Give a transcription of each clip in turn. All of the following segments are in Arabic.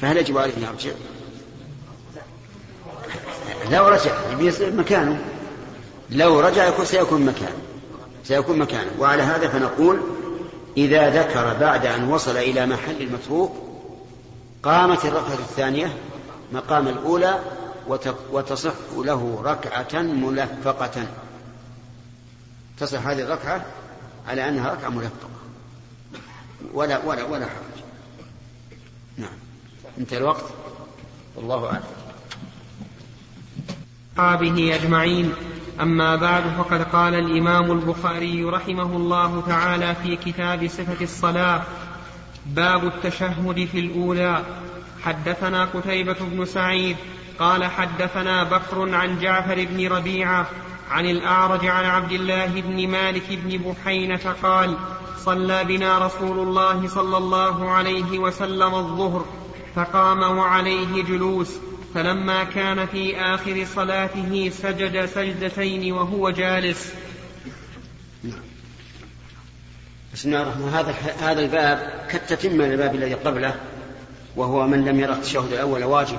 فهل يجب عليه أن يرجع؟ لو رجع يصير مكانه. لو رجع يكون سيكون مكانه. سيكون مكانه. وعلى هذا فنقول إذا ذكر بعد أن وصل إلى محل المتروك قامت الركعة الثانية مقام الأولى وتصح له ركعة ملفقة. تصح هذه الركعة على أنها ركعة ملفقة. ولا ولا ولا حرج. نعم. انتهى الوقت. والله أعلم. أصحابه أجمعين. أما بعد فقد قال الإمام البخاري رحمه الله تعالى في كتاب صفة الصلاة باب التشهد في الأولى. حدثنا قتيبة بن سعيد قال حدثنا بكر عن جعفر بن ربيعة عن الأعرج عن عبد الله بن مالك بن بحينة قال صلى بنا رسول الله صلى الله عليه وسلم الظهر. فقام وعليه جلوس فلما كان في آخر صلاته سجد سجدتين وهو جالس. بسم الله الرحمن هذا هذا الباب كالتتمة للباب الذي قبله وهو من لم يرى التشهد الأول واجبا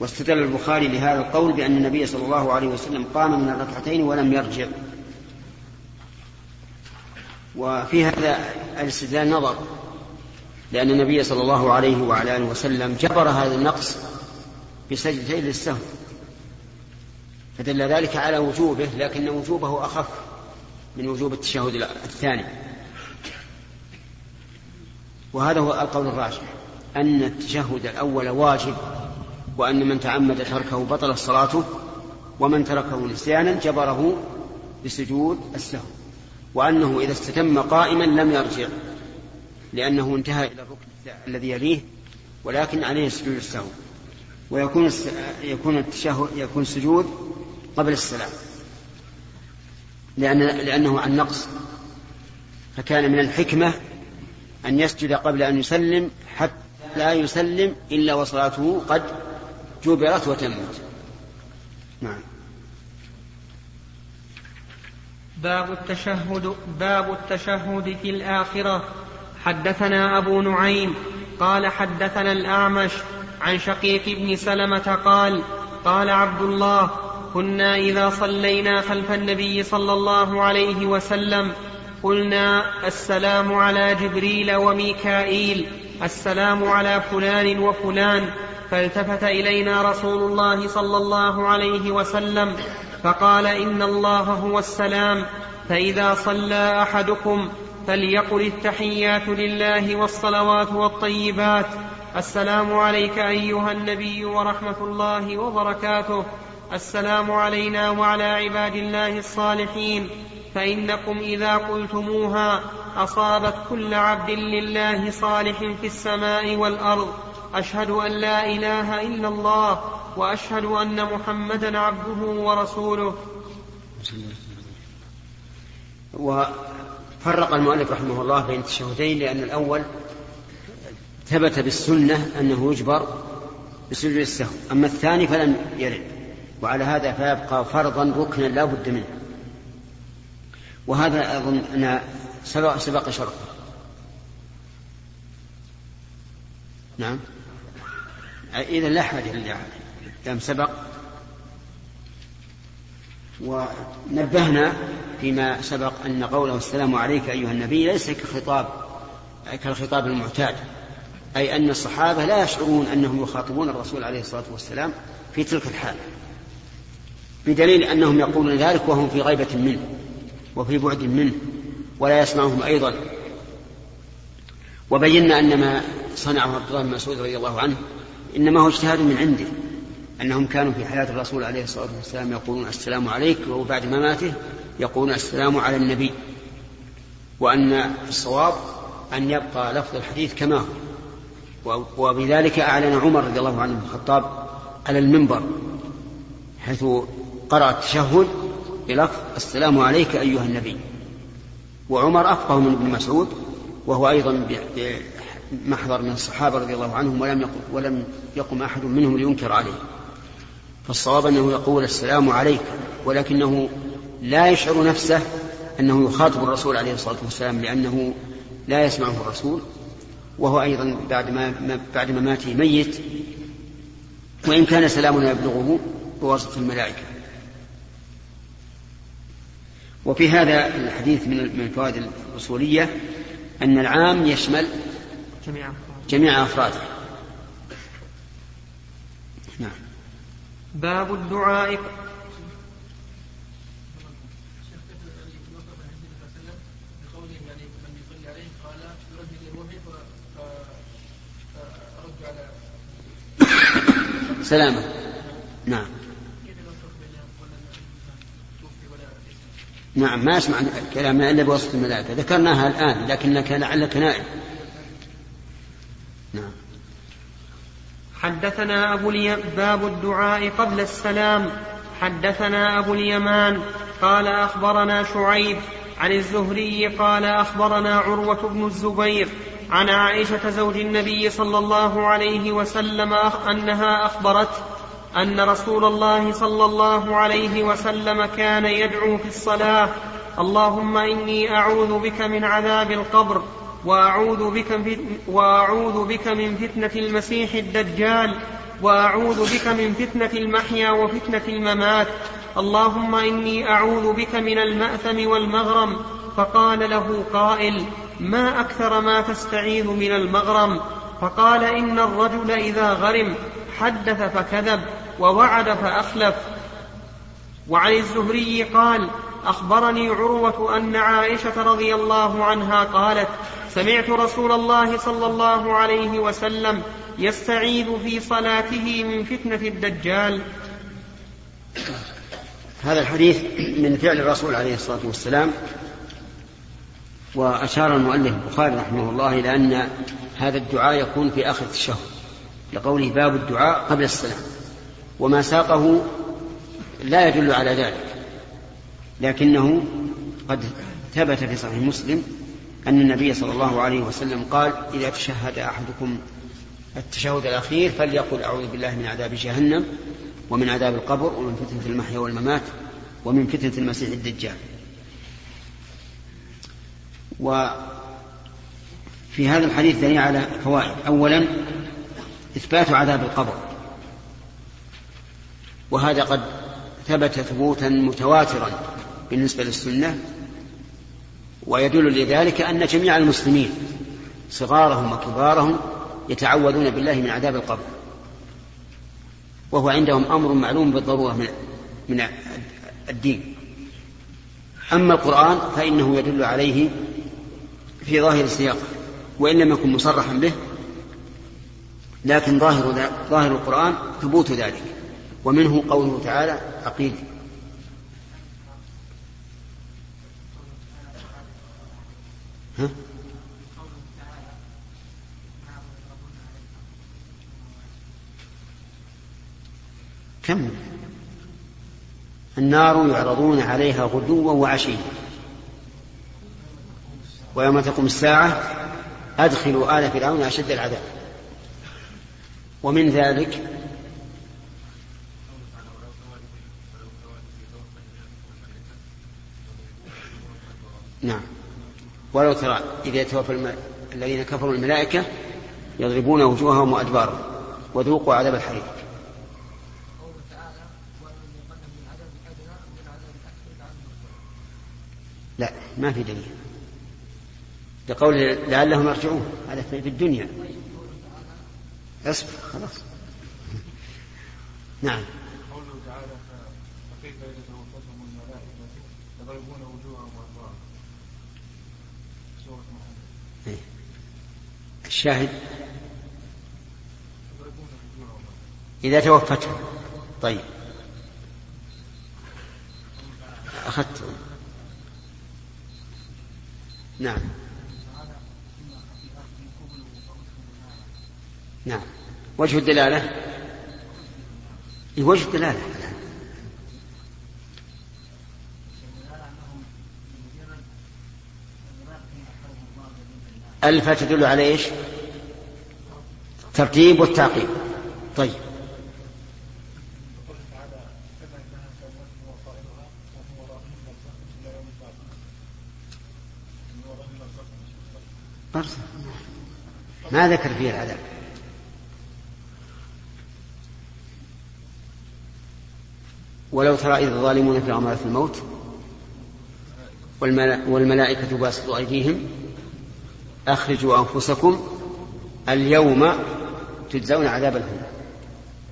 واستدل البخاري لهذا القول بأن النبي صلى الله عليه وسلم قام من الركعتين ولم يرجع. وفي هذا الاستدلال نظر لأن النبي صلى الله عليه وعلى آله وسلم جبر هذا النقص بسجدتين للسهو فدل ذلك على وجوبه لكن وجوبه أخف من وجوب التشهد الثاني. وهذا هو القول الراجح أن التشهد الأول واجب وأن من تعمد تركه بطل صلاته ومن تركه نسيانا جبره بسجود السهو وأنه إذا استتم قائما لم يرجع. لأنه انتهى إلى الركن الذي يليه ولكن عليه سجود السهو ويكون يكون التشهد يكون السجود قبل السلام. لأن لأنه عن نقص. فكان من الحكمة أن يسجد قبل أن يسلم حتى لا يسلم إلا وصلاته قد جبرت وتمت. نعم. باب التشهد باب التشهد في الآخرة. حدثنا أبو نعيم قال حدثنا الأعمش عن شقيق بن سلمة قال قال عبد الله كنا إذا صلينا خلف النبي صلى الله عليه وسلم قلنا السلام على جبريل وميكائيل السلام على فلان وفلان. فالتفت إلينا رسول الله صلى الله عليه وسلم فقال إن الله هو السلام فإذا صلى أحدكم فليقل التحيات لله والصلوات والطيبات. السلام عليك أيها النبي ورحمة الله وبركاته. السلام علينا وعلى عباد الله الصالحين. فإنكم إذا قلتموها أصابت كل عبد لله صالح في السماء والأرض. أشهد أن لا إله إلا الله وأشهد أن محمدا عبده ورسوله. وفرق المؤلف رحمه الله بين التشهدين لأن الأول ثبت بالسنة أنه يجبر بسجود السهو أما الثاني فلم يرد وعلى هذا فيبقى فرضا ركنا لا بد منه. وهذا أظن أن سبق سبق شرطه نعم. إذا لا حاجة للإعادة. دام سبق. ونبهنا فيما سبق أن قوله السلام عليك أيها النبي ليس كخطاب كالخطاب المعتاد أي أن الصحابة لا يشعرون أنهم يخاطبون الرسول عليه الصلاة والسلام في تلك الحال بدليل أنهم يقولون ذلك وهم في غيبة منه وفي بعد منه ولا يسمعهم أيضا. وبينا أن ما صنعه عبد الله بن مسعود رضي الله عنه إنما هو اجتهاد من عنده. أنهم كانوا في حياة الرسول عليه الصلاة والسلام يقولون السلام عليك وبعد مماته يقولون السلام على النبي. وأن الصواب أن يبقى لفظ الحديث كما هو. وبذلك أعلن عمر رضي الله عنه الخطاب على المنبر حيث قرأ التشهد بلفظ السلام عليك أيها النبي. وعمر أفقه من ابن مسعود وهو أيضا محضر من الصحابة رضي الله عنهم ولم يقم, ولم يقم أحد منهم لينكر عليه. فالصواب أنه يقول السلام عليك ولكنه لا يشعر نفسه أنه يخاطب الرسول عليه الصلاة والسلام لأنه لا يسمعه الرسول وهو أيضا بعد ما بعد مماته ميت وإن كان سلامنا يبلغه بواسطة الملائكة. وفي هذا الحديث من الفوائد الأصولية أن العام يشمل جميع جميع أفراده نعم باب الدعاء. سلامة. نعم. نعم ما أسمع كلامنا إلا بواسطة الملائكة. ذكرناها الآن لكنك لعلك نائم حدثنا أبو الي... باب الدعاء قبل السلام. حدثنا أبو اليمان قال أخبرنا شعيب عن الزهري قال أخبرنا عروة بن الزبير عن عائشة زوج النبي صلى الله عليه وسلم أنها أخبرت أن رسول الله صلى الله عليه وسلم كان يدعو في الصلاة. اللهم إني أعوذ بك من عذاب القبر. وأعوذ بك, وأعوذ بك من فتنة المسيح الدجال وأعوذ بك من فتنة المحيا وفتنة الممات. اللهم إني أعوذ بك من المأثم والمغرم. فقال له قائل ما أكثر ما تستعيذ من المغرم؟ فقال إن الرجل إذا غرم حدث فكذب ووعد فأخلف. وعن الزهري قال أخبرني عروة أن عائشة رضي الله عنها قالت سمعت رسول الله صلى الله عليه وسلم يستعيذ في صلاته من فتنة الدجال. هذا الحديث من فعل الرسول عليه الصلاة والسلام وأشار المؤلف البخاري رحمه الله إلى أن هذا الدعاء يكون في آخر التشهد لقوله باب الدعاء قبل السلام. وما ساقه لا يدل على ذلك لكنه قد ثبت في صحيح مسلم أن النبي صلى الله عليه وسلم قال إذا تشهد أحدكم التشهد الأخير فليقل أعوذ بالله من عذاب جهنم ومن عذاب القبر ومن فتنة المحيا والممات ومن فتنة المسيح الدجال. وفي هذا الحديث دليل على فوائد. أولا إثبات عذاب القبر. وهذا قد ثبت ثبوتا متواترا بالنسبة للسنة. ويدل لذلك أن جميع المسلمين صغارهم وكبارهم يتعوذون بالله من عذاب القبر. وهو عندهم أمر معلوم بالضرورة من من الدين. أما القرآن فإنه يدل عليه في ظاهر السياق وإن لم يكن مصرحا به لكن ظاهر ظاهر القرآن ثبوت ذلك. ومنه قوله تعالى عقيد. ها؟ كم؟ النار يعرضون عليها غدوا وعشيا. ويوم تقوم الساعة أدخلوا آل فرعون أشد العذاب. ومن ذلك نعم. ولو ترى إذا توفى الم... الذين كفروا الملائكة يضربون وجوههم وأدبارهم وذوقوا عذاب الحريق. لا ما في دليل. لقول لعلهم يرجعون. هذا في الدنيا. اصبر خلاص. نعم. قوله تعالى فكيف اذا توفتهم الملائكة يضربون وجوههم وادبارهم سوره محمد إيه. الشاهد؟ إذا توفتهم طيب. أخذت. نعم. نعم. وجه الدلالة؟ وجه الدلالة. ألف تدل على إيش؟ ترتيب والتعقيب. طيب. ما ذكر فيه العذاب ولو ترى إذ الظالمون في غمرة الموت والملائكة باسطوا أيديهم أخرجوا أنفسكم اليوم تجزون عذاب الهون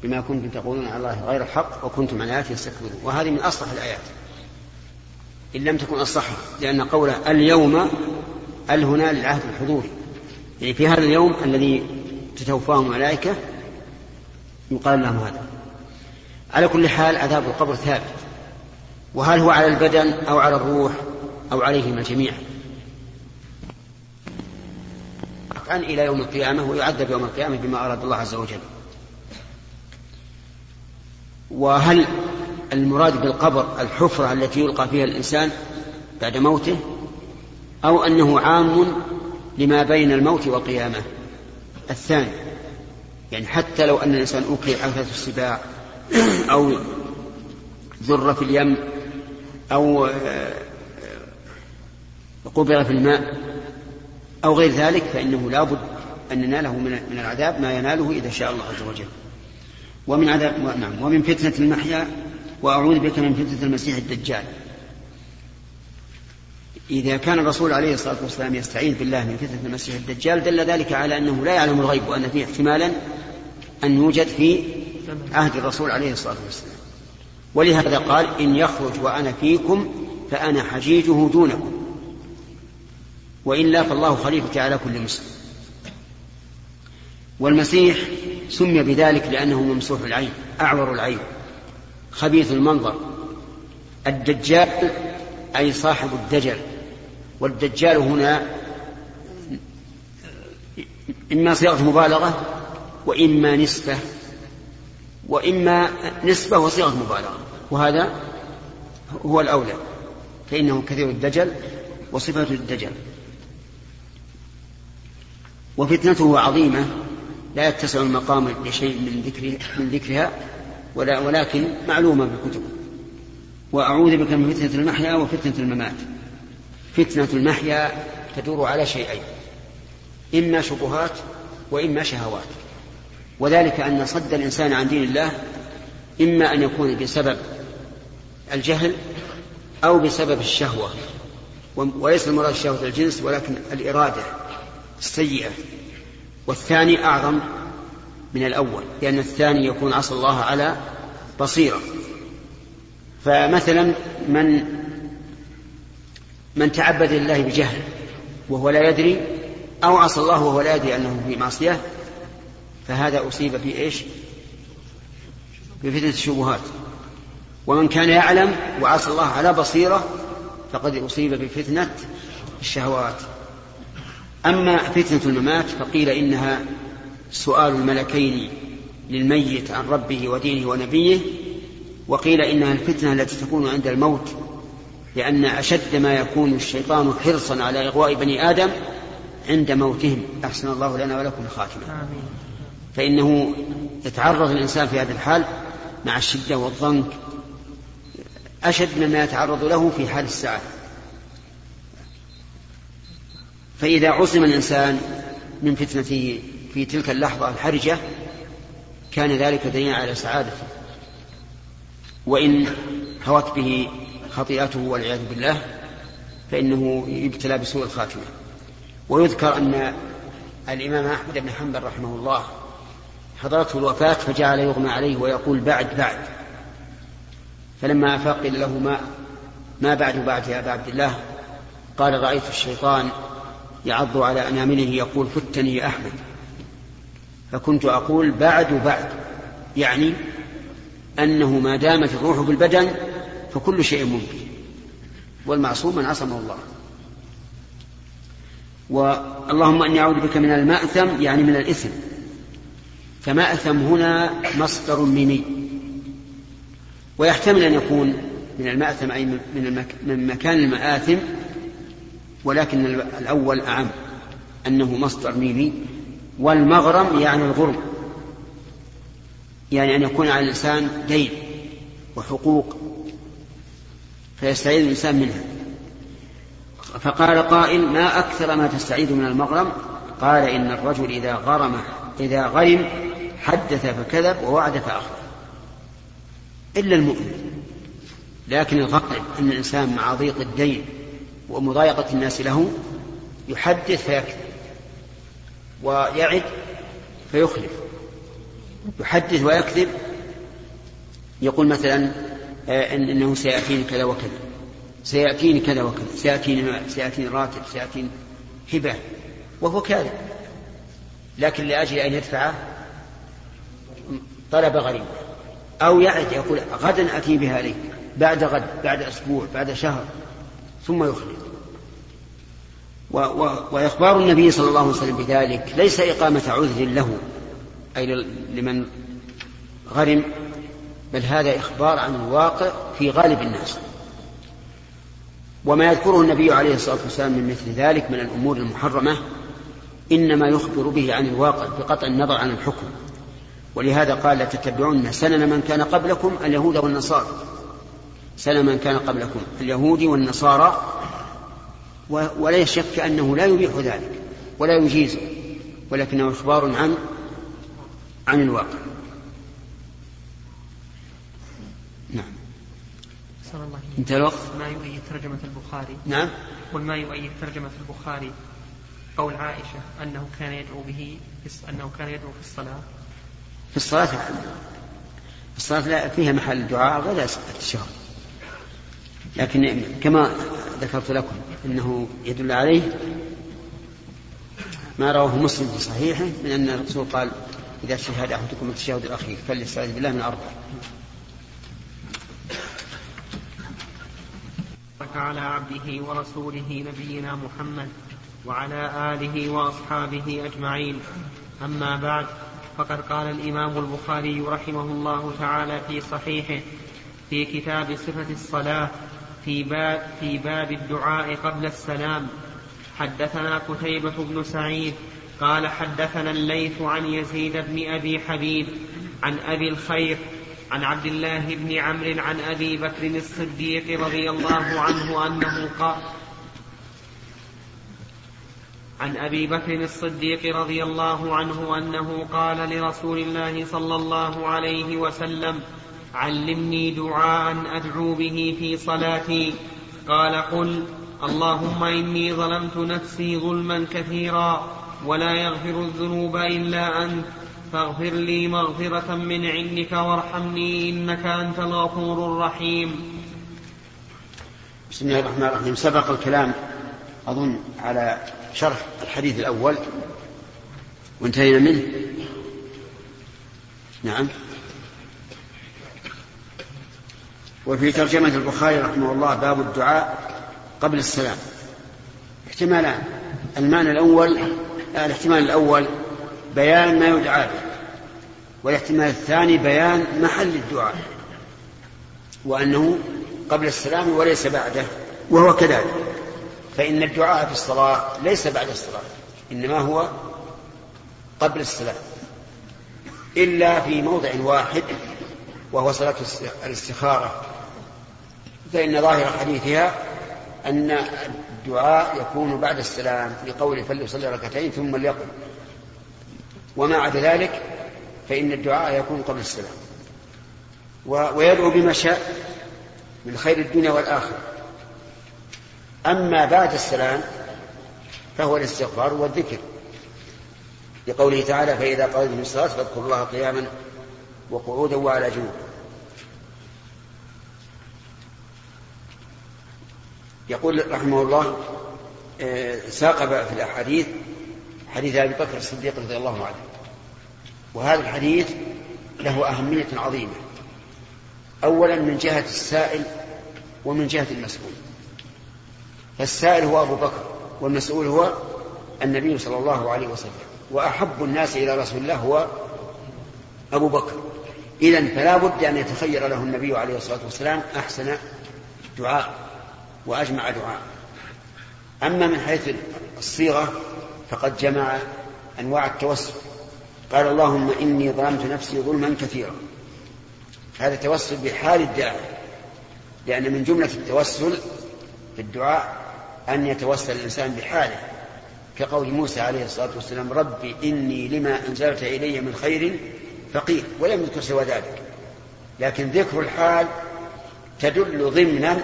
بما كنتم تقولون على الله غير الحق وكنتم عن آياته تستكبرون وهذه من أصلح الآيات. إن لم تكن أصحها لأن قوله اليوم ال هنا للعهد الحضوري يعني في هذا اليوم الذي تتوفاه الملائكة يقال لهم هذا. على كل حال عذاب القبر ثابت. وهل هو على البدن أو على الروح أو عليهما جميعا؟ عن إلى يوم القيامة ويعذب يوم القيامة بما أراد الله عز وجل. وهل المراد بالقبر الحفرة التي يلقى فيها الإنسان بعد موته؟ أو أنه عام لما بين الموت والقيامة؟ الثاني يعني حتى لو أن الإنسان أوكل عثرة السباع أو ذر في اليم أو قبر في الماء أو غير ذلك فإنه لا بد أن نناله من العذاب ما يناله إذا شاء الله عز وجل. ومن عذاب نعم. ومن فتنة المحيا وأعوذ بك من فتنة المسيح الدجال. إذا كان الرسول عليه الصلاة والسلام يستعيذ بالله من فتنة المسيح الدجال دل ذلك على أنه لا يعلم الغيب وأن فيه احتمالا أن يوجد في عهد الرسول عليه الصلاة والسلام. ولهذا قال إن يخرج وأنا فيكم فأنا حجيجه دونكم. وإلا فالله خليفتي على كل مسلم. والمسيح سمي بذلك لأنه ممسوح العين أعور العين خبيث المنظر الدجال أي صاحب الدجل. والدجال هنا إما صيغة مبالغة وإما نسبة وإما نسبة وصيغة مبالغة. وهذا هو الأولى فإنه كثير الدجل وصفة الدجل. وفتنته عظيمة لا يتسع المقام لشيء من ذكرها, من ذكرها ولا ولكن معلومة بالكتب. وأعوذ بك من فتنة المحيا وفتنة الممات. فتنة المحيا تدور على شيئين إما شبهات وإما شهوات. وذلك أن صد الإنسان عن دين الله إما أن يكون بسبب الجهل أو بسبب الشهوة. وليس المراد شهوة الجنس ولكن الإرادة. السيئة والثاني أعظم من الأول لأن الثاني يكون عصى الله على بصيرة. فمثلا من من تعبد لله بجهل وهو لا يدري أو عصى الله وهو لا يدري أنه في معصية فهذا أصيب في إيش؟ بفتنة الشبهات. ومن كان يعلم وعصى الله على بصيرة فقد أصيب بفتنة الشهوات. أما فتنة الممات فقيل إنها سؤال الملكين للميت عن ربه ودينه ونبيه وقيل إنها الفتنة التي تكون عند الموت لأن أشد ما يكون الشيطان حرصا على إغواء بني آدم عند موتهم. أحسن الله لنا ولكم الخاتمة. فإنه يتعرض الإنسان في هذا الحال مع الشدة والضنك. أشد مما يتعرض له في حال السعادة. فإذا عصم الإنسان من فتنته في تلك اللحظة الحرجة كان ذلك دليلا على سعادته. وإن هوت به خطيئته والعياذ بالله فإنه يبتلى بسوء الخاتمة. ويذكر أن الإمام أحمد بن حنبل رحمه الله حضرته الوفاة فجعل يغمى عليه ويقول بعد بعد. فلما أفاق قيل له ما ما بعد بعد يا أبا عبد الله؟ قال رأيت الشيطان يعض على أنامله يقول فتني يا أحمد. فكنت أقول بعد بعد يعني أنه ما دامت الروح بالبدن فكل شيء ممكن. والمعصوم من عصمه الله. واللهم إني أعوذ بك من المأثم يعني من الإثم. فمأثم هنا مصدر ميمي. ويحتمل أن يكون من المأثم أي من مكان المآثم ولكن الأول أعم أنه مصدر ميمي والمغرم يعني الغرم. يعني أن يكون على الإنسان دين وحقوق فيستعيذ الإنسان منها. فقال قائل ما أكثر ما تستعيذ من المغرم؟ قال إن الرجل إذا غرم إذا غرم حدث فكذب ووعد فأخلف إلا المؤمن. لكن الغالب أن الإنسان مع ضيق الدين ومضايقة الناس له يحدث فيكذب ويعد فيخلف. يحدث ويكذب يقول مثلا آه، إنه سيأتيني كذا وكذا. سيأتيني كذا وكذا. سيأتيني مال سيأتيني راتب سيأتيني هبة وهو كاذب. لكن لأجل أن يدفع طلب غريب. أو يعد يقول غدا أتي بها لي بعد غد بعد أسبوع بعد شهر. ثم يخلف و و وإخبار النبي صلى الله عليه وسلم بذلك ليس إقامة عذر له أي لمن غرم بل هذا إخبار عن الواقع في غالب الناس. وما يذكره النبي عليه الصلاة والسلام من مثل ذلك من الأمور المحرمة إنما يخبر به عن الواقع بقطع النظر عن الحكم. ولهذا قال لتتبعن سنن من كان قبلكم اليهود والنصارى. سنن من كان قبلكم اليهود والنصارى ولا شك أنه لا يبيح ذلك ولا يجيزه ولكنه إخبار عن عن الواقع. نعم. الله انتهى الوقت؟ ما يؤيد ترجمة البخاري. نعم. قل ما يؤيد ترجمة البخاري. قول عائشة أنه كان يدعو به أنه كان يدعو في الصلاة. في الصلاة في الصلاة لا فيها محل الدعاء غير التشهد لكن كما ذكرت لكم إنه يدل عليه ما رواه مسلم في صحيحه من أن الرسول قال إذا شهد أحدكم التشهد الأخير فليستعذ بالله من أربع على عبده ورسوله نبينا محمد وعلى آله وأصحابه أجمعين. أما بعد فقد قال الإمام البخاري رحمه الله تعالى في صحيحه في كتاب صفة الصلاة في باب, في باب الدعاء قبل السلام. حدثنا قتيبة بن سعيد قال حدثنا الليث عن يزيد بن أبي حبيب عن أبي الخير عن عبد الله بن عمرو عن أبي بكر الصديق رضي الله عنه أنه قال عن أبي بكر الصديق رضي الله عنه أنه قال لرسول الله صلى الله عليه وسلم علمني دعاء أدعو به في صلاتي. قال قل اللهم إني ظلمت نفسي ظلما كثيرا ولا يغفر الذنوب إلا أنت. فاغفر لي مغفرة من عندك وارحمني إنك أنت الغفور الرحيم. بسم الله الرحمن الرحيم. سبق الكلام أظن على شرح الحديث الأول. وانتهينا منه؟ نعم. وفي ترجمة البخاري رحمه الله باب الدعاء قبل السلام. احتمالان المعنى الأول الاحتمال الأول بيان ما يدعى به والاحتمال الثاني بيان محل الدعاء وأنه قبل السلام وليس بعده وهو كذلك. فإن الدعاء في الصلاة ليس بعد الصلاة إنما هو قبل السلام إلا في موضع واحد وهو صلاة الاستخارة. فإن ظاهر حديثها أن الدعاء يكون بعد السلام في قوله فليصلي ركعتين ثم ليقل وما عدا ذلك فإن الدعاء يكون قبل السلام. ويدعو بما شاء من خير الدنيا والآخرة. أما بعد السلام فهو الاستغفار والذكر. لقوله تعالى فإذا قضيتم الصلاة فاذكروا الله قياما وقعودا وعلى جنوب. يقول رحمه الله آه، ساق في الأحاديث حديث أبي بكر الصديق رضي الله عنه. وهذا الحديث له أهمية عظيمة. أولا من جهة السائل ومن جهة المسؤول. فالسائل هو أبو بكر والمسؤول هو النبي صلى الله عليه وسلم. وأحب الناس إلى رسول الله هو أبو بكر. إذا فلا بد أن يتخير له النبي عليه الصلاة والسلام أحسن دعاء. وأجمع دعاء. أما من حيث الصيغة فقد جمع أنواع التوسل. قال اللهم إني ظلمت نفسي ظلما كثيرا. هذا توسل بحال الداعي. لأن من جملة التوسل في الدعاء أن يتوسل الإنسان بحاله. كقول موسى عليه الصلاة والسلام ربي إني لما أنزلت إلي من خير فقير. ولم يذكر سوى ذلك. لكن ذكر الحال تدل ضمنا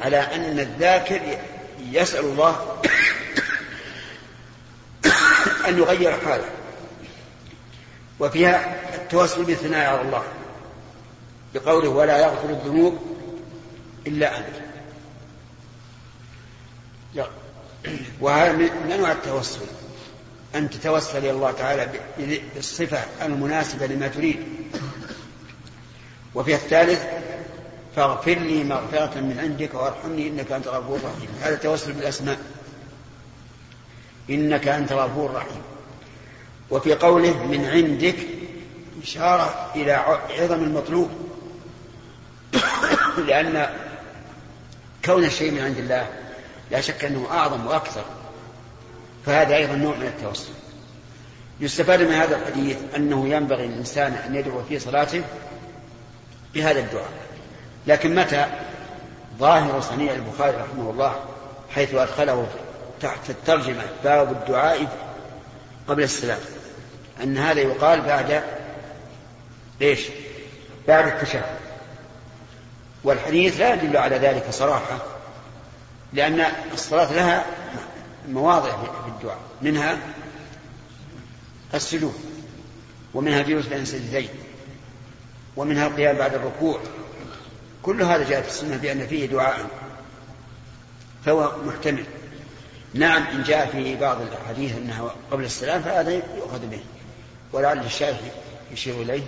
على أن الذاكر يسأل الله أن يغير حاله. وفيها التوسل بالثناء على الله بقوله ولا يغفر الذنوب إلا أنت. وهذا من أنواع التوسل؟ أن تتوسل إلى الله تعالى بالصفة المناسبة لما تريد. وفي الثالث فاغفر لي مغفرة من عندك وارحمني إنك أنت غفور رحيم هذا توسل بالأسماء. إنك أنت غفور رحيم وفي قوله من عندك إشارة إلى عظم المطلوب. لأن كون الشيء من عند الله لا شك أنه أعظم وأكثر. فهذا أيضا نوع من التوسل. يستفاد من هذا الحديث أنه ينبغي للإنسان أن يدعو في صلاته بهذا الدعاء. لكن متى ظاهر صنيع البخاري رحمه الله حيث أدخله تحت الترجمة باب الدعاء قبل السلام أن هذا يقال بعد ليش؟ بعد التشهد والحديث لا يدل على ذلك صراحة لأن الصلاة لها مواضع في الدعاء منها السجود ومنها الجلوس بين السجدتين ومنها القيام بعد الركوع كل هذا جاء في السنة بأن فيه دعاء فهو محتمل. نعم إن جاء في بعض الأحاديث أنها قبل السلام فهذا يؤخذ به ولعل الشارح يشير إليه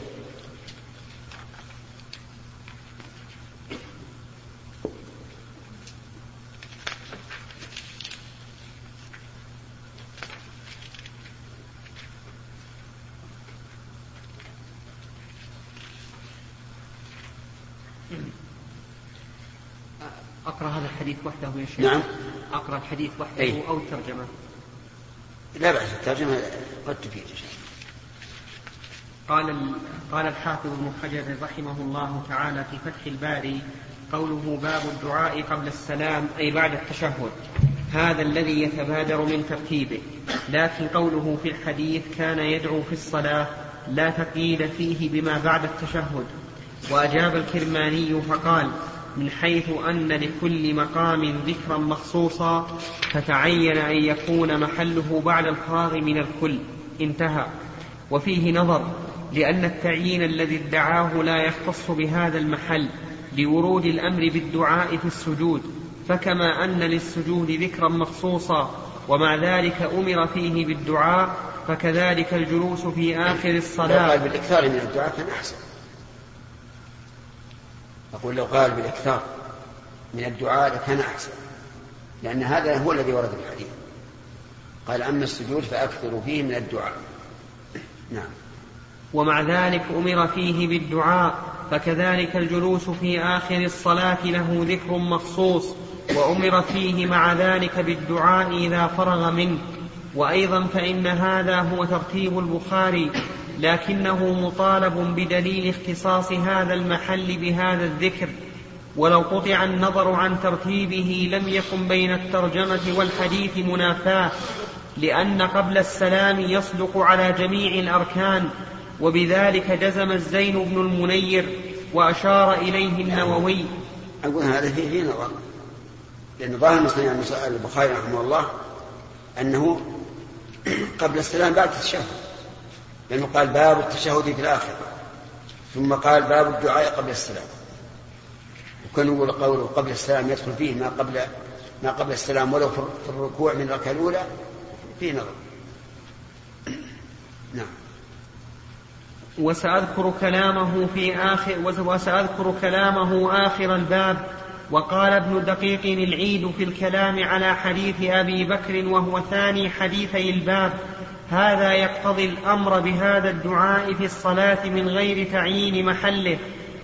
أقرأ هذا الحديث وحده يا شيخ. نعم. أقرأ الحديث وحده أي. أو الترجمة لا بأس الترجمة قد تفيد قال ال- قال الحافظ ابن حجر رحمه الله تعالى في فتح الباري قوله باب الدعاء قبل السلام أي بعد التشهد. هذا الذي يتبادر من ترتيبه. لكن قوله في الحديث كان يدعو في الصلاة لا تقييد فيه بما بعد التشهد. وأجاب الكرماني فقال من حيث أن لكل مقام ذكرا مخصوصا فتعين أن يكون محله بعد الفراغ من الكل. انتهى. وفيه نظر لأن التعيين الذي ادعاه لا يختص بهذا المحل لورود الأمر بالدعاء في السجود. فكما أن للسجود ذكرا مخصوصا ومع ذلك أمر فيه بالدعاء فكذلك الجلوس في آخر الصلاة. بالإكثار من الدعاء كان أحسن. أقول لو قال بالإكثار من الدعاء لكان أحسن لأن هذا هو الذي ورد في الحديث. قال أما السجود فأكثروا فيه من الدعاء. نعم. ومع ذلك أمر فيه بالدعاء فكذلك الجلوس في آخر الصلاة له ذكر مخصوص وأمر فيه مع ذلك بالدعاء إذا فرغ منه. وأيضا فإن هذا هو ترتيب البخاري لكنه مطالب بدليل اختصاص هذا المحل بهذا الذكر ولو قطع النظر عن ترتيبه لم يكن بين الترجمة والحديث منافاة لأن قبل السلام يصدق على جميع الأركان وبذلك جزم الزين بن المنير وأشار إليه النووي. أقول هذا فيه فيه نظر لأن ظاهر مصنع البخاري رحمه الله أنه قبل السلام بعد التشهد. لأنه قال باب التشهد في الآخرة. ثم قال باب الدعاء قبل السلام. وكان يقول قوله قبل السلام يدخل فيه ما قبل ما قبل السلام ولو في الركوع من الركعة الأولى فيه نظر. نعم. وسأذكر كلامه في آخر وسأذكر كلامه آخر الباب. وقال ابن دقيق العيد في الكلام على حديث أبي بكر وهو ثاني حديثي الباب. هذا يقتضي الأمر بهذا الدعاء في الصلاة من غير تعيين محله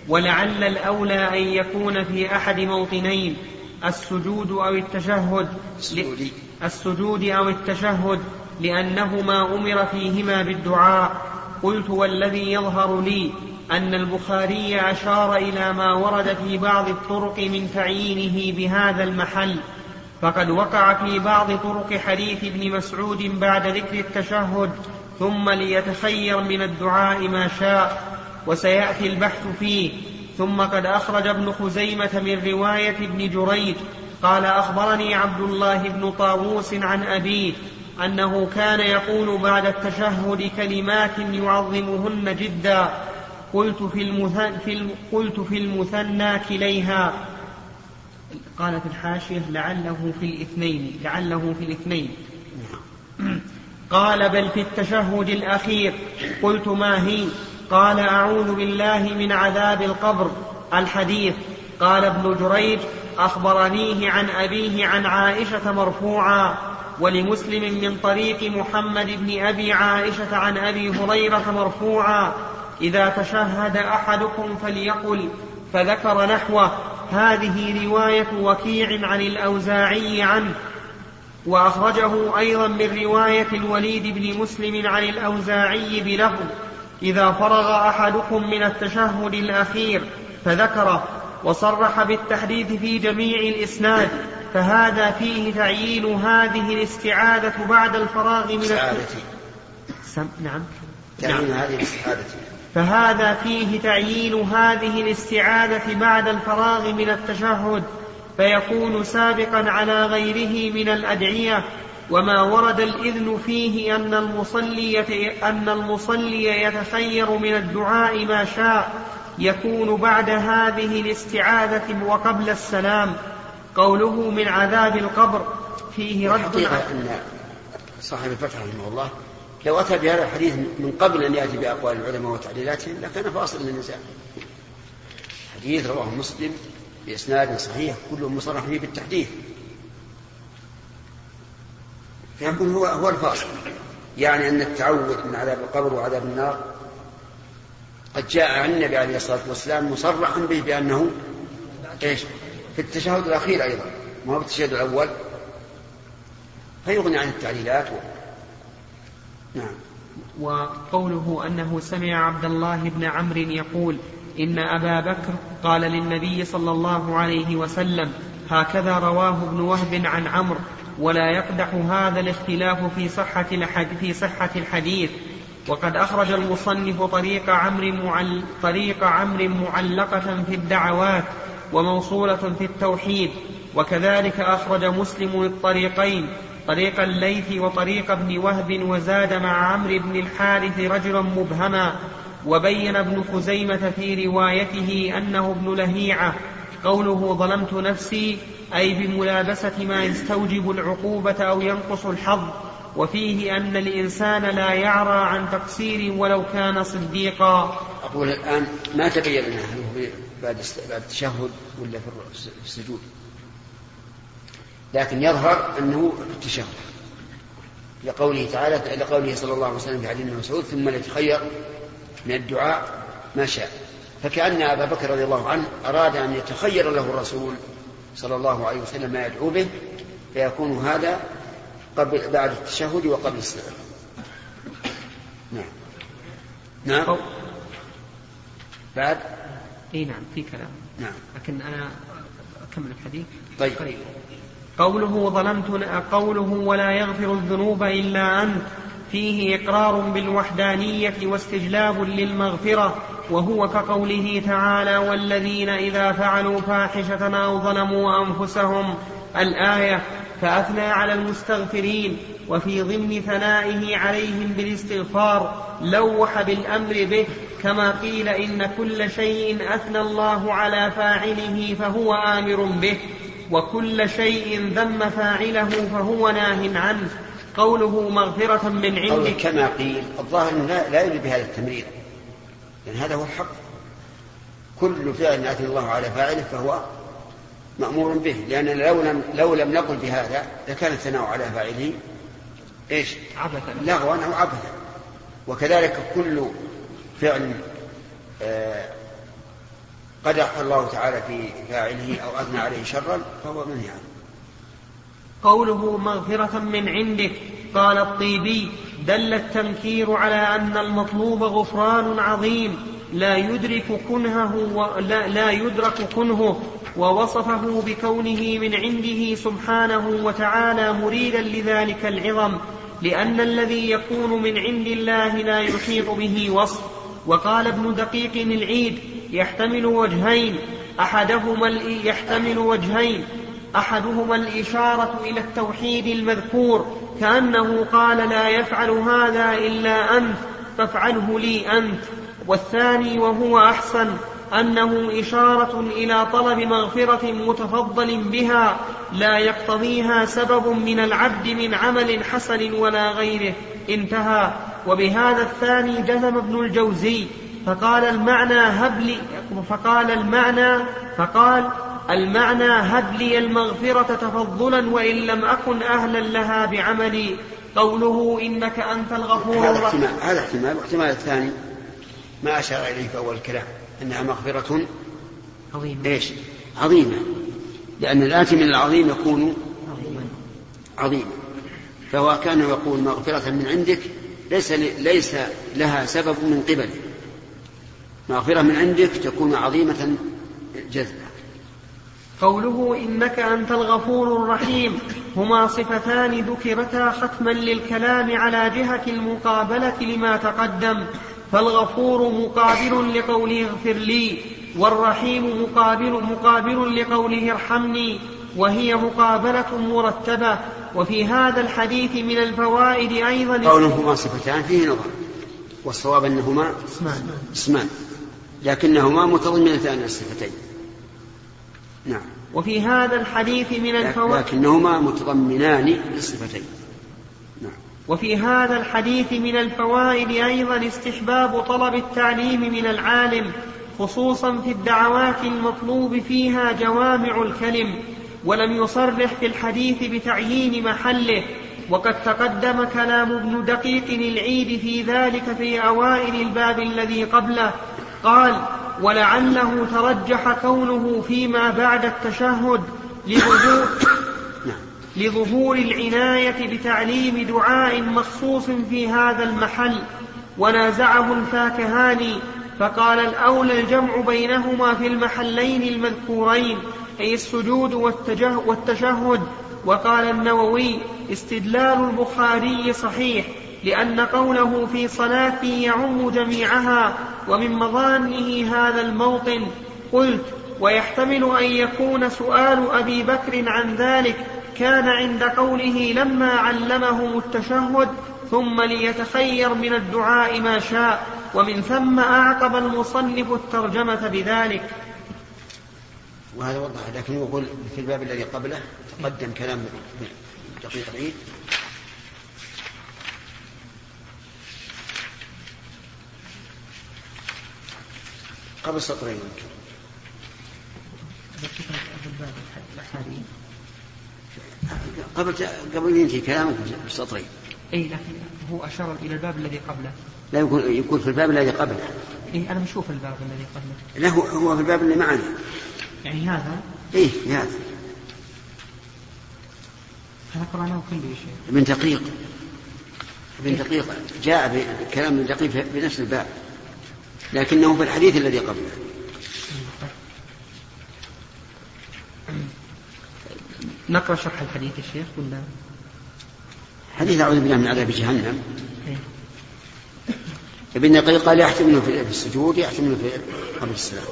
ولعل الأولى أن يكون في أحد موطنين السجود أو التشهد السجود. أو التشهد لأنهما أمر فيهما بالدعاء قلت والذي يظهر لي أن البخاري أشار إلى ما ورد في بعض الطرق من تعيينه بهذا المحل فقد وقع في بعض طرق حديث ابن مسعود بعد ذكر التشهد ثم ليتخير من الدعاء ما شاء وسيأتي البحث فيه. ثم قد أخرج ابن خزيمة من رواية ابن جريج قال أخبرني عبد الله بن طاووس عن أبيه أنه كان يقول بعد التشهد كلمات يعظمهن جدا قلت في, المثنى كليها. قال في الحاشية لعله في الاثنين لعله في الاثنين. قال بل في التشهد الأخير قلت ما هي؟ قال أعوذ بالله من عذاب القبر الحديث. قال ابن جريج أخبرنيه عن أبيه عن عائشة مرفوعا ولمسلم من طريق محمد بن أبي عائشة عن أبي هريرة مرفوعا إذا تشهد أحدكم فليقل فذكر نحوه. هذه رواية وكيع عن الأوزاعي عنه وأخرجه أيضا من رواية الوليد بن مسلم عن الأوزاعي بلفظ إذا فرغ أحدكم من التشهد الأخير فذكره وصرح بالتحديث في جميع الإسناد فهذا فيه تعيين هذه الاستعادة بعد الفراغ من التشهد. نعم. تعيين نعم. هذه الاستعادة فهذا فيه تعيين هذه الاستعادة بعد الفراغ من التشهد فيكون سابقا على غيره من الأدعية. وما ورد الإذن فيه أن المصلي أن المصلي يتخير من الدعاء ما شاء يكون بعد هذه الاستعاذة وقبل السلام. قوله من عذاب القبر فيه رد الحقيقة أن صاحب الفتح رحمه الله لو أتى بهذا الحديث من قبل أن يأتي بأقوال العلماء وتعليلاتهم لكان فاصل من النزاع حديث رواه مسلم بإسناد صحيح كله مصرح فيه بالتحديث فيكون هو هو الفاصل يعني أن التعوذ من عذاب القبر وعذاب النار قد جاء عن النبي عليه الصلاة والسلام مصرحا به بأنه إيش؟ في التشهد الأخير أيضا ما هو التشهد الأول فيغني عن التعليلات. نعم. وقوله أنه سمع عبد الله بن عمرو يقول إن أبا بكر قال للنبي صلى الله عليه وسلم هكذا رواه ابن وهب عن عمرو ولا يقدح هذا الاختلاف في صحة في صحة الحديث. وقد أخرج المصنف طريق عمرو معل طريق عمرو معلقة في الدعوات وموصولة في التوحيد. وكذلك أخرج مسلم الطريقين طريق الليث وطريق ابن وهب وزاد مع عمرو بن الحارث رجلا مبهما وبين ابن خزيمة في روايته أنه ابن لهيعة. قوله ظلمت نفسي أي بملابسة ما يستوجب العقوبة أو ينقص الحظ. وفيه أن الإنسان لا يعرى عن تقصير ولو كان صديقا. أقول الآن ما تبين هل هو بعد التشهد ولا في السجود؟ لكن يظهر أنه التشهد لقوله تعالى لقوله صلى الله عليه وسلم في حديث مسعود ثم ليتخير من الدعاء ما شاء. فكأن أبا بكر رضي الله عنه أراد أن يتخير له الرسول صلى الله عليه وسلم ما يدعو به فيكون هذا قبل بعد التشهد وقبل السلام. نعم. نعم. بعد. إي نعم في كلام. نعم. لكن أنا أكمل الحديث. طيب, طيب. قوله ظلمت قوله ولا يغفر الذنوب إلا أنت. فيه إقرار بالوحدانية واستجلاب للمغفرة وهو كقوله تعالى والذين إذا فعلوا فاحشة أو ظلموا أنفسهم. الآية فأثنى على المستغفرين وفي ضمن ثنائه عليهم بالاستغفار لوح بالأمر به كما قيل إن كل شيء أثنى الله على فاعله فهو آمر به. وكل شيء ذم فاعله فهو ناه عنه. قوله مغفرة من عنده كما قيل الظاهر لا, لا يريد بهذا التمرير لأن هذا هو الحق. كل فعل أثنى الله على فاعله فهو مأمور به. لأن لو لم لو لم نقل بهذا لكان الثناء على فاعله إيش؟ عبثا. لغوا أو عبثا. وكذلك كل فعل آه قدح الله تعالى في فاعله أو أثنى عليه شرا فهو منهي عنه قوله مغفرة من عندك قال الطيبي دل التنكير على أن المطلوب غفران عظيم لا يدرك كنهه ولا لا يدرك كنهه ووصفه بكونه من عنده سبحانه وتعالى مريدا لذلك العظم لأن الذي يكون من عند الله لا يحيط به وصف. وقال ابن دقيق العيد يحتمل وجهين أحدهما يحتمل وجهين أحدهما الإشارة إلى التوحيد المذكور كأنه قال لا يفعل هذا إلا أنت فافعله لي أنت. والثاني وهو أحسن أنه إشارة إلى طلب مغفرة متفضل بها لا يقتضيها سبب من العبد من عمل حسن ولا غيره انتهى. وبهذا الثاني جزم ابن الجوزي فقال المعنى هب لي. فقال المعنى فقال المعنى هب لي المغفرة تفضلا وإن لم أكن أهلا لها بعملي. قوله إنك أنت الغفور هذا احتمال هذا احتمال. واحتمال الثاني ما أشار إليه في أول الكلام أنها مغفرة عظيمة. إيش؟ عظيمة. لأن الآتي من العظيم يكون عظيما. عظيما فهو كان يقول مغفرة من عندك ليس ليس لها سبب من قبله مغفرة من عندك تكون عظيمة جذبة قوله إنك أنت الغفور الرحيم. هما صفتان ذكرتا ختما للكلام على جهة المقابلة لما تقدم. فالغفور مقابل لقوله اغفر لي والرحيم مقابل مقابل لقوله ارحمني وهي مقابلة مرتبة. وفي هذا الحديث من الفوائد أيضا قولهما صفتان فيه نظر والصواب أنهما اسمان. اسمان. لكنهما متضمنتان الصفتين. نعم. وفي هذا الحديث من الفوائد لكنهما متضمنان للصفتين نعم. وفي هذا الحديث من الفوائد أيضا استحباب طلب التعليم من العالم خصوصا في الدعوات المطلوب فيها جوامع الكلم ولم يصرح في الحديث بتعيين محله. وقد تقدم كلام ابن دقيق العيد في ذلك في أوائل الباب الذي قبله. قال ولعله ترجح كونه فيما بعد التشهد لظهور لظهور العناية بتعليم دعاء مخصوص في هذا المحل. ونازعه الفاكهاني فقال الأولى الجمع بينهما في المحلين المذكورين أي السجود والتشهد. وقال النووي استدلال البخاري صحيح. لأن قوله في صلاة يعم جميعها ومن مظانه هذا الموطن قلت ويحتمل أن يكون سؤال أبي بكر عن ذلك كان عند قوله لما علمهم التشهد ثم ليتخير من الدعاء ما شاء ومن ثم أعقب المصنف الترجمة بذلك. وهذا وضح لكن يقول في الباب الذي قبله تقدم كلام دقيق العيد. قبل سطرين يمكن قبل قبل ينتهي كلامك بسطرين. اي لكن هو أشار إلى الباب الذي قبله. لا يكون يكون في الباب الذي قبله. اي أنا بشوف الباب الذي قبله. لا هو هو في الباب اللي معنا. يعني هذا؟ إيه هذا. هذا قرأناه كله يا شيخ. ابن دقيق. ابن دقيق جاء بكلام ابن دقيق بنفس الباب. لكنه في الحديث الذي قبله. نقرأ شرح الحديث يا شيخ ولا؟ حديث أعوذ بالله من عذاب جهنم. إيه. ابن دقيق قال يحتمل في السجود يحتمل في قبل السلام.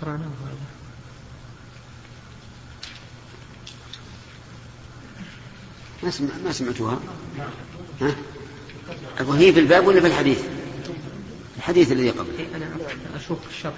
قرأناه هذا ما سمع ما سمعتوها؟ ها؟ أقول هي في الباب ولا في الحديث؟ الحديث الذي قبله إيه، أنا أشوف الشرح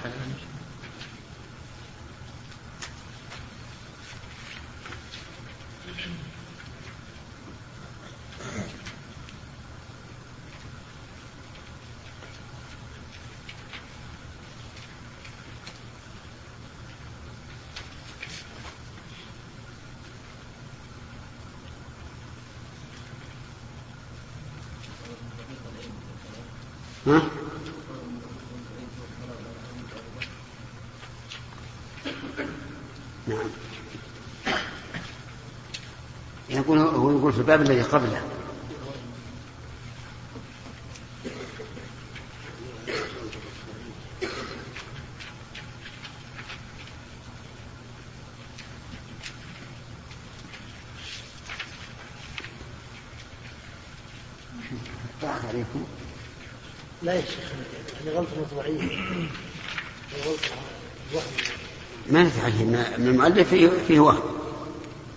نعم. يقول هو يقول في الباب الذي قبله. لا يشك ندفع من المؤلف فيه, فيه وهم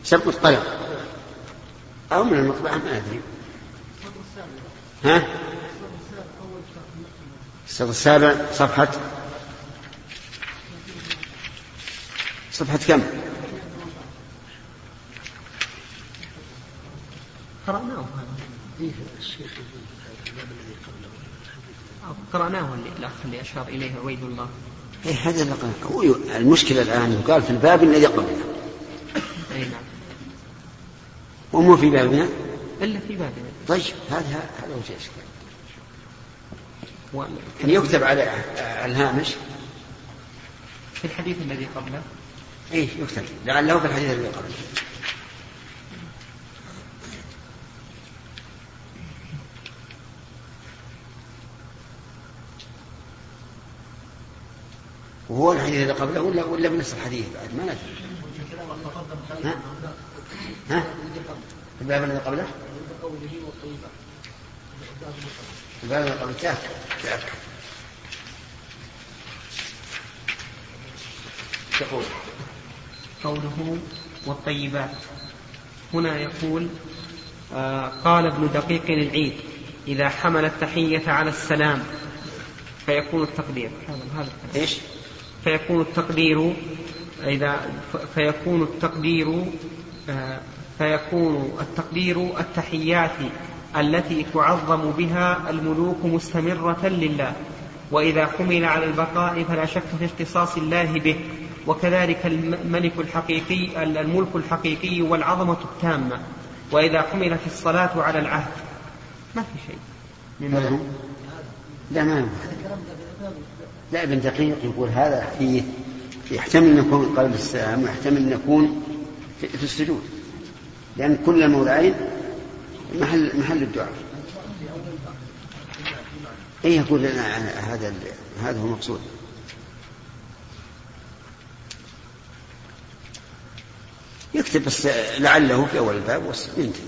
سبق القلم أو من المطبعة ما أدري. ها؟ السطر السابع صفحة صفحة كم؟ قرأناه. هذا قرأناه الأخ اللي أشار إليه عبيد الله. إيه هذا هو المشكلة الآن يقال في الباب الذي نعم. ومو في بابنا؟ إلا في بابنا. طيب هذا هذا وجه الإشكال يكتب على الهامش. في الحديث الذي قبله؟ إيه يكتب. لعله في الحديث الذي قبله. وهو الحديث الذي قبله ولا ولا بنفس الحديث بعد؟ ما ندري ها؟ ها؟ الباب الذي قبله؟ الباب الذي قبله تأكد تأكد يقول. قوله والطيبات. هنا يقول آه قال ابن دقيق العيد إذا حمل التحية على السلام. فيكون التقدير. هذا هذا إيش؟ فيكون التقدير إذا فيكون التقدير آه، فيكون التقدير التحيات التي تعظم بها الملوك مستمرة لله. وإذا حمل على البقاء فلا شك في اختصاص الله به. وكذلك الملك الحقيقي الملك الحقيقي والعظمة التامة. وإذا حملت الصلاة على العهد. ما في شيء. مما لا ما لا ابن دقيق يقول هذا حديث يحتمل أن يكون قبل السلام ويحتمل أن يكون في السجود لأن كل الموضعين محل محل الدعاء. أي يقول لنا هذا هذا هو المقصود يكتب بس لعله في أول الباب وينتهي.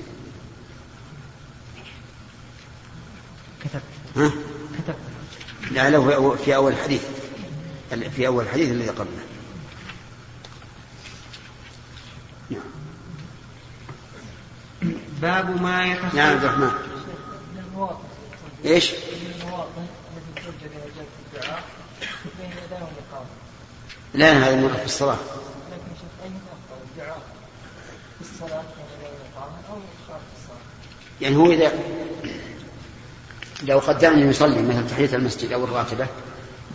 كتبت ها؟ لعله في أول الحديث في أول الحديث الذي قبله. باب ما يتصل نعم عبد الرحمن. إيش؟ لا هذا المرة في الصلاة. يعني هو إذا لو قدر أن يصلي مثلا تحية المسجد أو الراتبة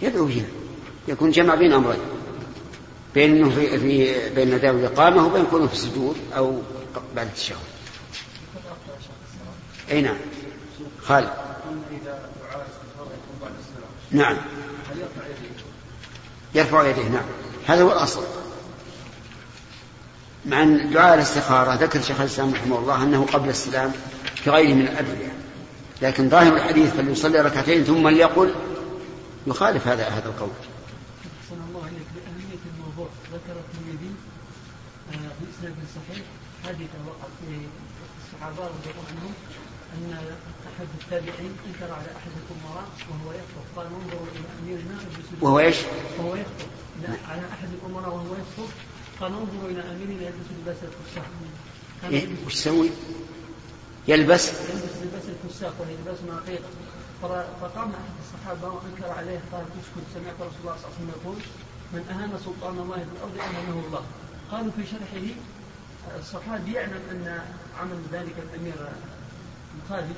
يدعو فيها يكون جمع بين أمرين. بين أنه في, في بين أداء الإقامة وبين كونه في السجود أو بعد التشهد. أي نعم. خالد. نعم. يرفع يديه نعم. هذا هو الأصل. مع أن دعاء الاستخارة ذكر شيخ الإسلام رحمه الله أنه قبل السلام في غيره من الأدعية لكن ظاهر الحديث فليصلي ركعتين ثم ليقل يخالف هذا هذا القول. أحسن الله عليك بأهمية الموضوع ذكر الترمذي آه، بإسناد صحيح حادثة وقع في الصحابة رضي الله عنهم أن أحد التابعين أنكر على أحد الأمراء وهو يخطب قال انظروا إلى أميرنا وهو إيش؟ وهو يخطب على أحد الأمراء وهو يخطب قال انظروا إلى أميرنا يلبس لباس الفساق. إيه؟ وش يسوي؟ يلبس الفساق وهي لباس ناقيق فقام أحد الصحابة وأنكر عليه قال أسكت سمعت رسول الله صلى الله عليه وسلم يقول من أهان سلطان الله في الأرض أهانه الله. قالوا في شرحه الصحابي يعلم أن عمل ذلك الأمير مخالف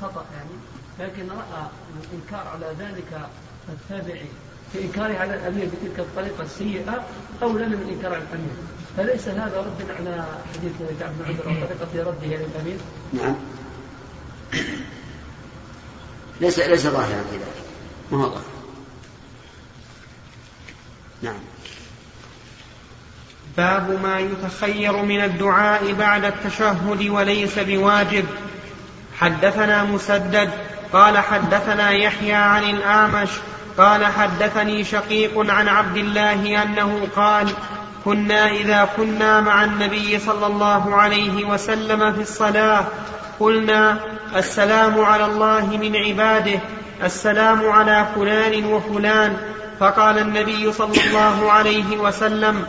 خطأ يعني لكن رأى الإنكار على ذلك التابعي في إنكاره على الأمير بتلك الطريقة السيئة أولى من الانكار على الأمير. فليس هذا ردا على حديث كعب بن عمر وطريقه رده للامير نعم. ليس ليس ظاهرا في ذلك. ما هو ظاهر؟ نعم. باب ما يتخير من الدعاء بعد التشهد وليس بواجب. حدثنا مسدد قال حدثنا يحيى عن الأعمش قال حدثني شقيق عن عبد الله أنه قال كنا إذا كنا مع النبي صلى الله عليه وسلم في الصلاة قلنا السلام على الله من عباده السلام على فلان وفلان. فقال النبي صلى الله عليه وسلم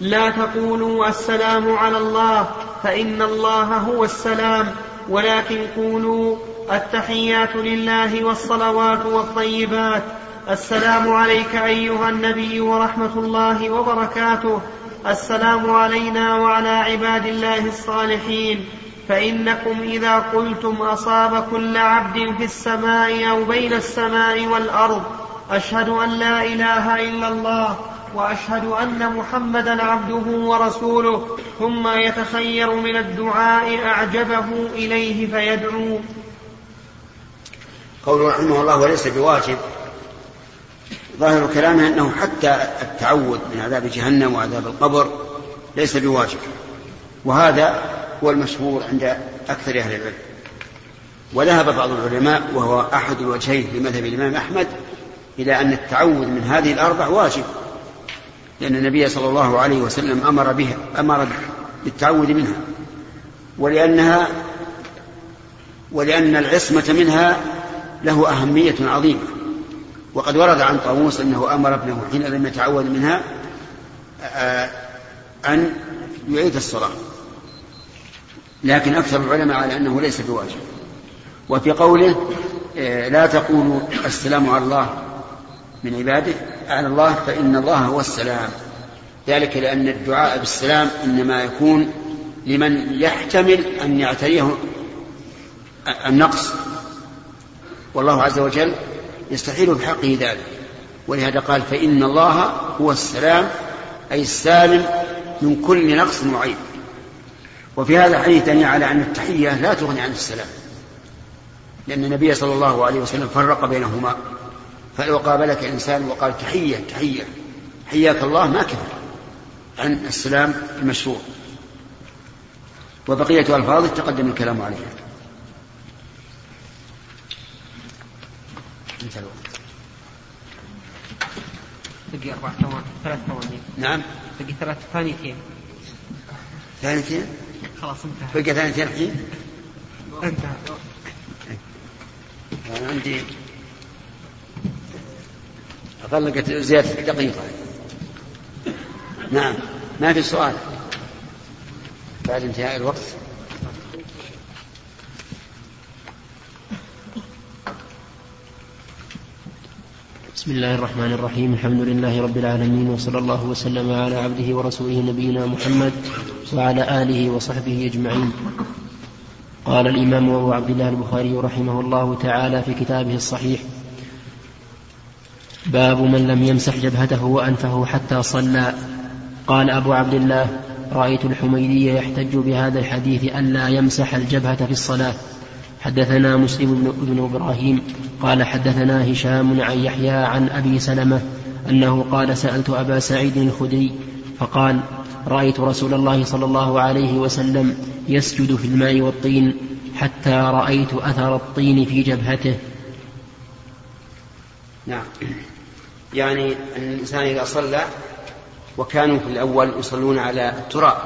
لا تقولوا السلام على الله فإن الله هو السلام ولكن قولوا التحيات لله والصلوات والطيبات. السلام عليك أيها النبي ورحمة الله وبركاته. السلام علينا وعلى عباد الله الصالحين. فإنكم إذا قلتم أصاب كل عبد في السماء أو بين السماء والأرض أشهد أن لا إله إلا الله وأشهد أن محمدا عبده ورسوله ثم يتخير من الدعاء أعجبه إليه فيدعو. قوله رحمه الله وليس بواجب ظاهر كلامه أنه حتى التعوذ من عذاب جهنم وعذاب القبر ليس بواجب وهذا هو المشهور عند أكثر أهل العلم. وذهب بعض العلماء وهو أحد الوجهين في مذهب الإمام أحمد إلى أن التعوذ من هذه الأربع واجب لأن النبي صلى الله عليه وسلم أمر بها أمر بالتعوذ منها. ولأنها ولأن العصمة منها له أهمية عظيمة. وقد ورد عن طاووس أنه أمر ابنه حين لم يتعوذ منها آه، أن يعيد الصلاة. لكن أكثر العلماء على أنه ليس بواجب وفي قوله آه، لا تقولوا السلام على الله من عباده. على الله فإن الله هو السلام. ذلك لأن الدعاء بالسلام إنما يكون لمن يحتمل أن يعتريه النقص. والله عز وجل يستحيل بحقه ذلك. ولهذا قال فإن الله هو السلام أي السالم من كل نقص وعيب. وفي هذا الحديث دليل على أن التحية لا تغني عن السلام. لأن النبي صلى الله عليه وسلم فرق بينهما. فلو قابلك إنسان وقال تحية تحية حياك الله ما كفى عن السلام المشروع. وبقية ألفاظه تقدم الكلام عليها. انتهى الوقت. بقي أربع ثواني ثلاث ثواني. نعم. بقي ثلاث ثانيتين ثانيتين خلاص انتهى. بقي ثانيتين الحين انتهى. أنا عندي أطلقت زيادة دقيقة. نعم ما في سؤال بعد انتهاء الوقت؟ بسم الله الرحمن الرحيم الحمد لله رب العالمين وصلى الله وسلم على عبده ورسوله نبينا محمد وعلى آله وصحبه أجمعين قال الإمام أبو عبد الله البخاري رحمه الله تعالى في كتابه الصحيح باب من لم يمسح جبهته وأنفه حتى صلى قال أبو عبد الله رأيت الحميدي يحتج بهذا الحديث ألا يمسح الجبهة في الصلاة حدثنا مسلم بن إبراهيم قال حدثنا هشام عن يحيى عن أبي سلمة أنه قال سألت أبا سعيد الخدري فقال رأيت رسول الله صلى الله عليه وسلم يسجد في الماء والطين حتى رأيت أثر الطين في جبهته. نعم. يعني الإنسان إذا صلى وكانوا في الأول يصلون على التراب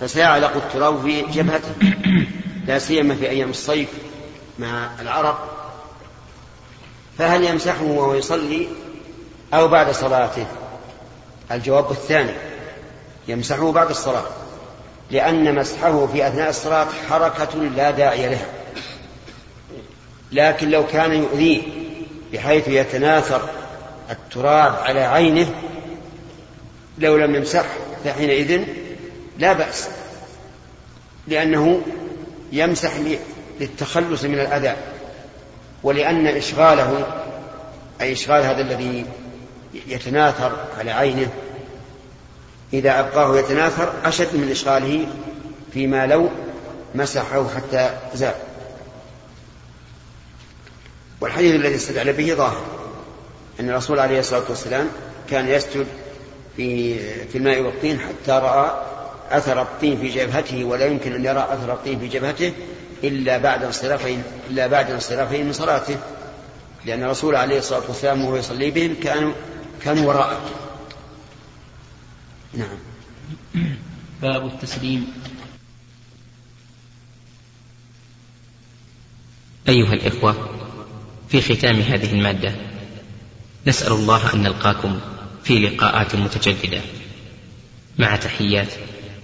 فسيعلق التراب في جبهته. لا سيما في أيام الصيف مع العرق فهل يمسحه وهو يصلي أو بعد صلاته؟ الجواب الثاني يمسحه بعد الصلاة لأن مسحه في أثناء الصلاة حركة لا داعي لها. لكن لو كان يؤذيه بحيث يتناثر التراب على عينه لو لم يمسح فحينئذ لا بأس لأنه يمسح للتخلص من الأذى ولأن إشغاله أي إشغال هذا الذي يتناثر على عينه إذا أبقاه يتناثر أشد من إشغاله فيما لو مسحه حتى زال. والحديث الذي استدل به ظاهر أن الرسول عليه الصلاة والسلام كان يسجد في في الماء والطين حتى رأى أثر الطين في جبهته ولا يمكن أن يرى أثر الطين في جبهته إلا بعد انصرافه إلا بعد انصرافه من صلاته. لأن الرسول عليه الصلاة والسلام وهو يصلي بهم كانوا كانوا وراءه. نعم. باب التسليم. أيها الإخوة في ختام هذه المادة نسأل الله أن نلقاكم في لقاءات متجددة. مع تحيات.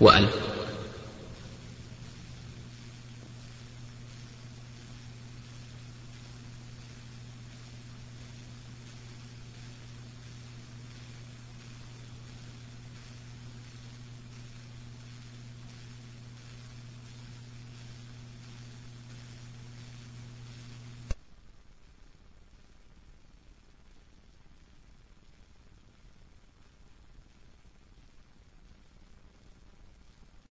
وألف.